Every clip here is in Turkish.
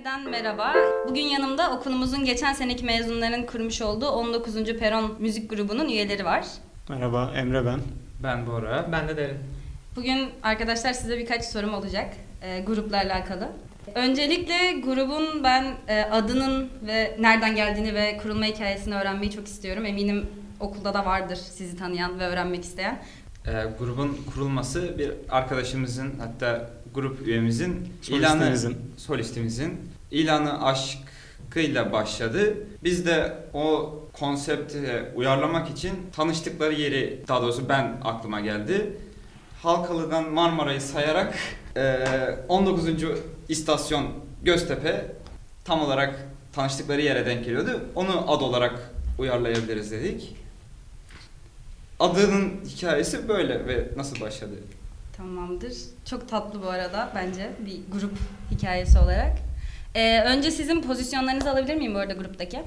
Yeniden merhaba. Bugün yanımda okulumuzun geçen seneki mezunların kurmuş olduğu 19. Peron Müzik Grubu'nun üyeleri var. Merhaba, Emre ben. Ben Bora. Ben de derin. Bugün arkadaşlar size birkaç sorum olacak e, grupla alakalı. Öncelikle grubun ben e, adının ve nereden geldiğini ve kurulma hikayesini öğrenmeyi çok istiyorum. Eminim okulda da vardır sizi tanıyan ve öğrenmek isteyen. Ee, grubun kurulması bir arkadaşımızın hatta grup üyemizin ilanı Solistimizin. solistimizin ilanı aşkıyla başladı. Biz de o konsepte uyarlamak için tanıştıkları yeri daha doğrusu ben aklıma geldi. Halkalı'dan Marmara'yı sayarak eee, 19. istasyon Göztepe tam olarak tanıştıkları yere denk geliyordu. Onu ad olarak uyarlayabiliriz dedik. Adının hikayesi böyle ve nasıl başladı? Tamamdır. Çok tatlı bu arada bence bir grup hikayesi olarak. E, önce sizin pozisyonlarınızı alabilir miyim bu arada gruptaki?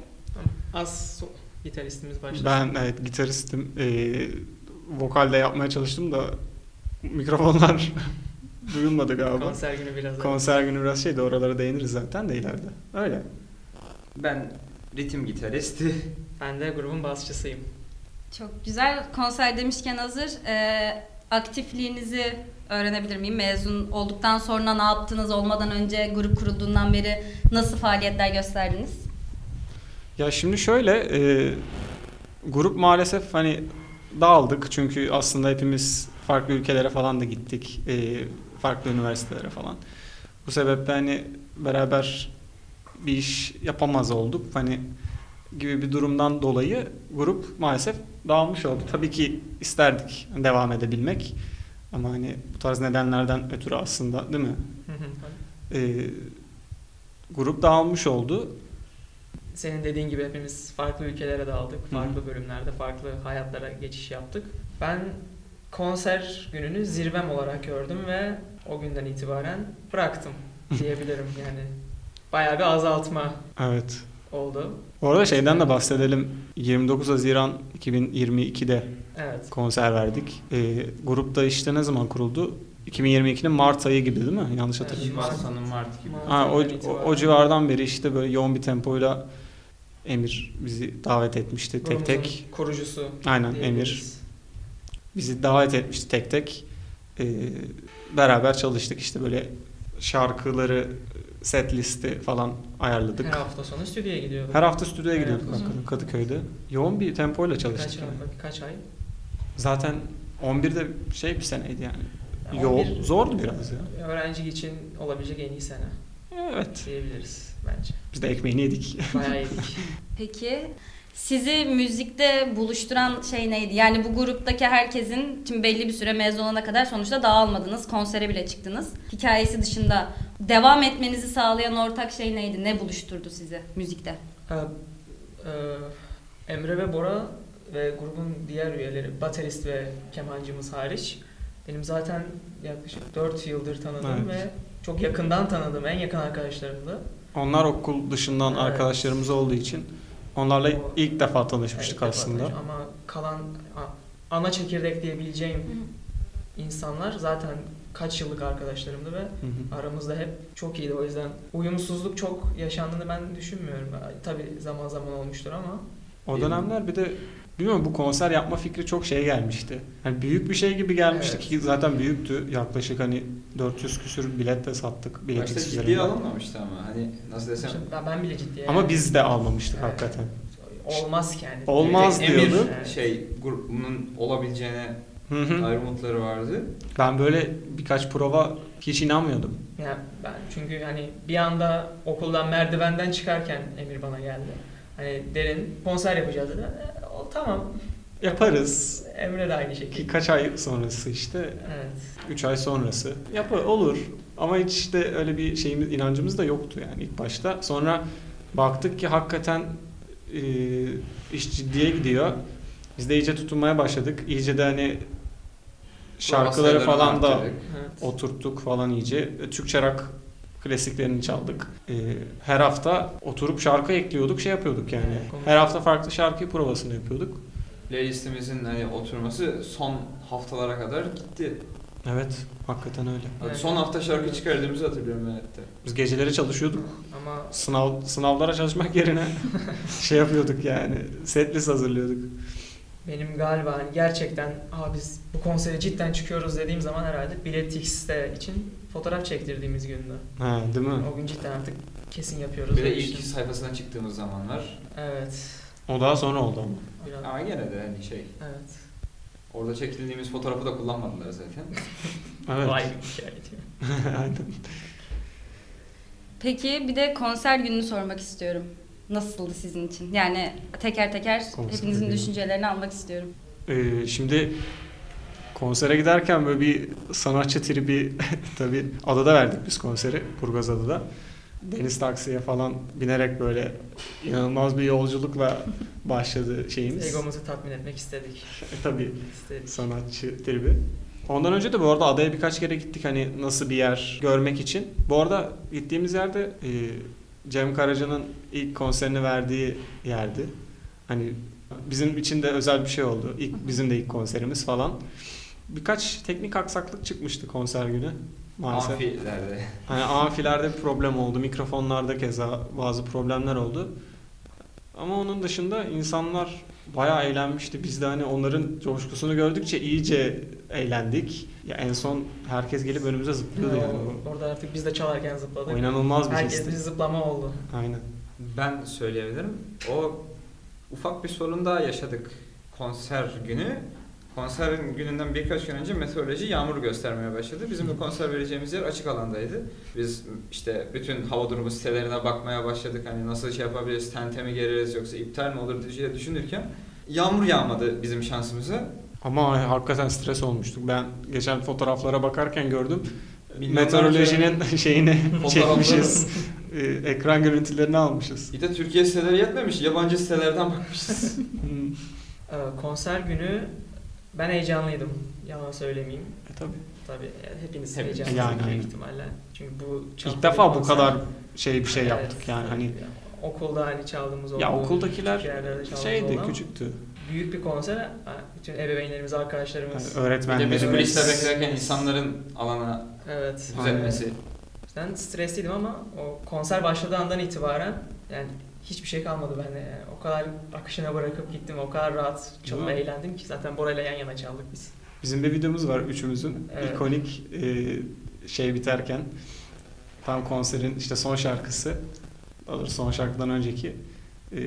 Az so- gitaristimiz başladı. Ben evet gitaristim. Ee, vokalde yapmaya çalıştım da mikrofonlar duyulmadı galiba. Konser günü biraz Konser günü biraz şeydi oralara değiniriz zaten de ileride. Öyle. Ben ritim gitaristi. Ben de grubun basçısıyım. Çok güzel. Konser demişken hazır. e, aktifliğinizi öğrenebilir miyim? Mezun olduktan sonra ne yaptınız? Olmadan önce grup kurulduğundan beri nasıl faaliyetler gösterdiniz? Ya şimdi şöyle e, grup maalesef hani dağıldık çünkü aslında hepimiz farklı ülkelere falan da gittik. e, farklı üniversitelere falan. Bu sebeple hani beraber bir iş yapamaz olduk. Hani gibi bir durumdan dolayı grup maalesef dağılmış oldu. Tabii ki isterdik devam edebilmek. Ama hani bu tarz nedenlerden ötürü aslında değil mi? E, grup dağılmış oldu. Senin dediğin gibi hepimiz farklı ülkelere dağıldık. Farklı bölümlerde farklı hayatlara geçiş yaptık. Ben konser gününü zirvem olarak gördüm ve o günden itibaren bıraktım diyebilirim yani. Bayağı bir azaltma Evet. Oldu. Bu arada şeyden de bahsedelim. 29 Haziran 2022'de Evet. konser verdik. Ee, grup da işte ne zaman kuruldu? 2022'nin Mart ayı gibi değil mi? Yanlış Evet. hatırlamıyorsam. Şubat sonu Mart gibi. Mart. Ha, o, o, o civardan beri işte böyle yoğun bir tempoyla Emir bizi davet etmişti tek Grubumuzun tek. kurucusu. Aynen Emir bizi davet etmişti tek tek. Ee, beraber çalıştık işte böyle şarkıları set listi falan ayarladık. Her hafta sonu stüdyoya gidiyorduk. Her hafta stüdyoya gidiyorduk hafta hakikaten Kadıköy'de. Yoğun bir tempoyla Birkaç, çalıştık. yani. birkaç ay. Zaten 11'de şey bir seneydi yani. Yani 11 zordu biraz ya. Öğrenci için olabilecek en iyi sene Evet. diyebiliriz bence. Biz de ekmeğini yedik. Bayağı yedik. Peki sizi müzikte buluşturan şey neydi? Yani bu gruptaki herkesin şimdi belli bir süre mezun olana kadar sonuçta dağılmadınız. Konsere bile çıktınız. Hikayesi dışında devam etmenizi sağlayan ortak şey neydi? Ne buluşturdu sizi müzikte? Ee, e, Emre ve Bora ve grubun diğer üyeleri, baterist ve kemancımız hariç benim zaten yaklaşık 4 yıldır tanıdığım Evet. ve çok yakından tanıdığım en yakın arkadaşlarımdı. Onlar okul dışından Evet. arkadaşlarımız olduğu için onlarla O- ilk defa Evet, tanışmıştık ilk defa aslında. tanış- Ama kalan ana çekirdek diyebileceğim insanlar zaten kaç yıllık arkadaşlarımdı ve Hı hı. aramızda hep çok iyiydi. O yüzden uyumsuzluk çok yaşandığını ben düşünmüyorum. Tabii zaman zaman olmuştur ama O dönemler bir de bilmiyorum bu konser yapma fikri çok şey gelmişti. Hani büyük bir şey gibi gelmişti Evet. ki zaten büyüktü. Yaklaşık hani 400 küsür bilet de sattık. Bilet Başta ciddiye alınmamıştı ama hani nasıl desem ben, ben bile ciddiye Ama biz de almamıştık Evet. hakikaten. olmaz ki yani. Olmaz Emir diyordu. Evet. şey grubunun olabileceğine dair umutları vardı. Ben böyle birkaç prova hiç inanmıyordum. Yani ben çünkü hani bir anda okuldan merdivenden çıkarken Emir bana geldi. Hani derin konser yapacağız dedi. Tamam. Yaparız. Emre de aynı Ki şekilde. kaç ay sonrası işte Evet. 3 ay sonrası. Yapı olur. Ama hiç işte öyle bir şeyimiz inancımız da yoktu yani ilk başta. Sonra baktık ki hakikaten e, iş ciddiye gidiyor. Biz de iyice tutunmaya başladık. İyice de hani şarkıları falan da evet. oturttuk falan iyice. E, Türkçe rock klasiklerini çaldık. E, her hafta oturup şarkı ekliyorduk, şey yapıyorduk yani. Her hafta farklı şarkı provasını yapıyorduk. Playlistimizin hani oturması son haftalara kadar gitti. Evet, hakikaten öyle. Evet. Son hafta şarkı çıkardığımızı hatırlıyorum hayatta. Biz geceleri çalışıyorduk. Ama Sınav sınavlara çalışmak yerine şey yapıyorduk yani. Setlist hazırlıyorduk. Benim galiba hani gerçekten Aa, biz bu konsere cidden çıkıyoruz dediğim zaman herhalde Biletix'te için fotoğraf çektirdiğimiz gündü. Ha, değil mi? O gün cidden artık kesin yapıyoruz. Bir de ilk sayfasına çıktığımız zamanlar. Evet. O daha sonra oldu ama. Biraz. Ama gene de hani şey. Evet. Orada çekildiğimiz fotoğrafı da kullanmadılar zaten. Evet. Vay bir hikaye diyor. Aynen. Peki bir de konser gününü sormak istiyorum. Nasıldı sizin için? Yani teker teker Konser hepinizin günü. düşüncelerini almak istiyorum. Ee, şimdi konsere giderken böyle bir sanatçı tribi tabii adada verdik biz konseri Burgaz Adada. Deniz taksiye falan binerek böyle inanılmaz bir yolculukla başladı şeyimiz. Egomuzu tatmin etmek istedik. tabii istedik. sanatçı tribi. Ondan önce de bu arada adaya birkaç kere gittik hani nasıl bir yer görmek için. Bu arada gittiğimiz yerde e, Cem Karaca'nın ilk konserini verdiği yerdi. Hani bizim için de özel bir şey oldu. İlk bizim de ilk konserimiz falan. Birkaç teknik aksaklık çıkmıştı konser günü maalesef. Amfilerde. Hani amfilerde bir problem oldu. Mikrofonlarda keza bazı problemler oldu. Ama onun dışında insanlar bayağı eğlenmişti. Biz de hani onların coşkusunu gördükçe iyice eğlendik. Ya en son herkes gelip önümüze zıplıyordu yani. Orada artık biz de çalarken zıpladık. O inanılmaz bir Herkes histi. bir zıplama oldu. Aynen. Ben söyleyebilirim. O ufak bir sorun daha yaşadık konser günü. Konserin gününden birkaç gün önce meteoroloji yağmur göstermeye başladı. Bizim de konser vereceğimiz yer açık alandaydı. Biz işte bütün hava durumu sitelerine bakmaya başladık. Hani nasıl şey yapabiliriz, tente mi gereriz yoksa iptal mi olur diye düşünürken yağmur yağmadı bizim şansımıza. Ama hakikaten stres olmuştuk. Ben geçen fotoğraflara bakarken gördüm. Meteorolojinin şeyini Fotoğrafları. çekmişiz. Ee, ekran görüntülerini almışız. Bir de Türkiye siteleri yetmemiş. Yabancı sitelerden bakmışız. Ee, konser günü ben heyecanlıydım. Yalan söylemeyeyim. E tabii. Tabii yani hepiniz Hepimiz. heyecanlısınız Yani, büyük ihtimalle. Çünkü bu İlk defa bu kadar şey bir şey Evet. yaptık yani hani Okulda hani çaldığımız oldu. ya okuldakiler şeydi oldu ama küçüktü. Büyük bir konser. Bütün ebeveynlerimiz, arkadaşlarımız. Yani Bir de öğretmenlerimiz. biz kuliste beklerken insanların alana Evet. düzelmesi. Ben stresliydim ama o konser başladığı andan itibaren yani hiçbir şey kalmadı bende. Yani o kadar akışına bırakıp gittim. O kadar rahat çalıp eğlendim ki zaten Bora'yla yan yana çaldık biz. Bizim bir videomuz var üçümüzün. Evet. ikonik e, şey biterken tam konserin işte son şarkısı alır son şarkıdan önceki e,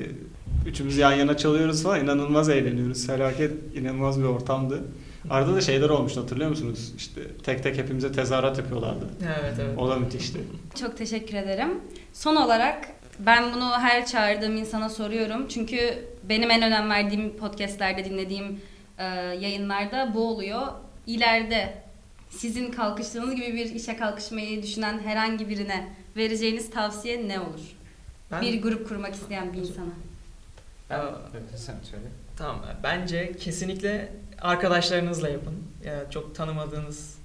üçümüz yan yana çalıyoruz falan inanılmaz eğleniyoruz. Felaket inanılmaz bir ortamdı. Arada da şeyler olmuştu hatırlıyor musunuz? İşte tek tek hepimize tezahürat yapıyorlardı. Evet evet. O da müthişti. Çok teşekkür ederim. Son olarak ben bunu her çağırdığım insana soruyorum. Çünkü benim en önem verdiğim podcastlerde dinlediğim e, yayınlarda bu oluyor. İleride sizin kalkıştığınız gibi bir işe kalkışmayı düşünen herhangi birine vereceğiniz tavsiye ne olur? Ben, Bir grup kurmak isteyen bir insana. Ben. Evet, sen söyle. Tamam. Bence kesinlikle arkadaşlarınızla yapın. Ya çok tanımadığınız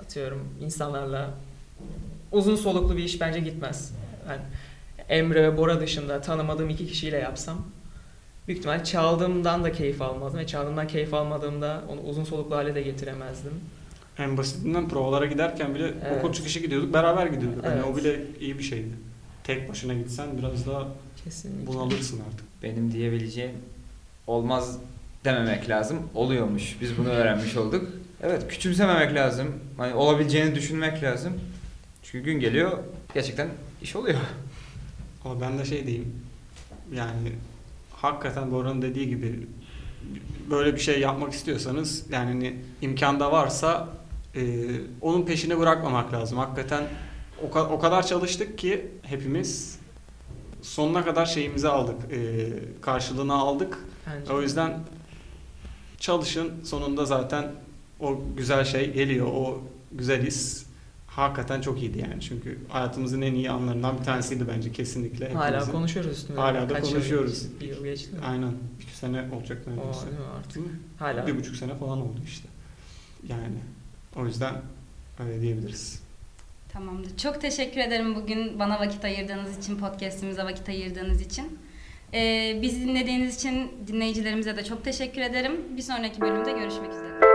atıyorum insanlarla uzun soluklu bir iş bence gitmez. Yani Emre ve Bora dışında tanımadığım iki kişiyle yapsam büyük ihtimal çaldığımdan da keyif almazdım ve çaldığımdan keyif almadığımda onu uzun soluklu hale de getiremezdim. En basitinden provalara giderken bile Evet. okul çıkışı gidiyorduk beraber gidiyorduk. Hani Evet. o bile iyi bir şeydi. Tek başına gitsen biraz daha Kesinlikle. bunalırsın artık. Benim diyebileceğim olmaz dememek lazım. Oluyormuş. Biz bunu öğrenmiş olduk. Evet küçümsememek lazım. Hani olabileceğini düşünmek lazım. Çünkü gün geliyor gerçekten iş oluyor. Ama ben de şey diyeyim. Yani hakikaten Bora'nın dediği gibi böyle bir şey yapmak istiyorsanız yani hani imkanda varsa e, onun peşine bırakmamak lazım. Hakikaten o, ka- o kadar çalıştık ki hepimiz sonuna kadar şeyimizi aldık. E, karşılığını aldık. Bence. O yüzden çalışın sonunda zaten o güzel şey geliyor. O güzel his hakikaten çok iyiydi yani. Çünkü hayatımızın en iyi anlarından bir tanesiydi bence kesinlikle. Hala hepimizin. konuşuyoruz üstüne. Hala da Kaç yıl konuşuyoruz. geçti? Bir yıl geçti. mi? Aynen. İki sene olacak O, neredeyse. değil mi artık? Değil mi? Hala. Bir buçuk sene falan oldu işte. Yani o yüzden öyle diyebiliriz. Tamamdır. Çok teşekkür ederim bugün bana vakit ayırdığınız için, podcastimize vakit ayırdığınız için. Ee, bizi dinlediğiniz için dinleyicilerimize de çok teşekkür ederim. Bir sonraki bölümde görüşmek üzere.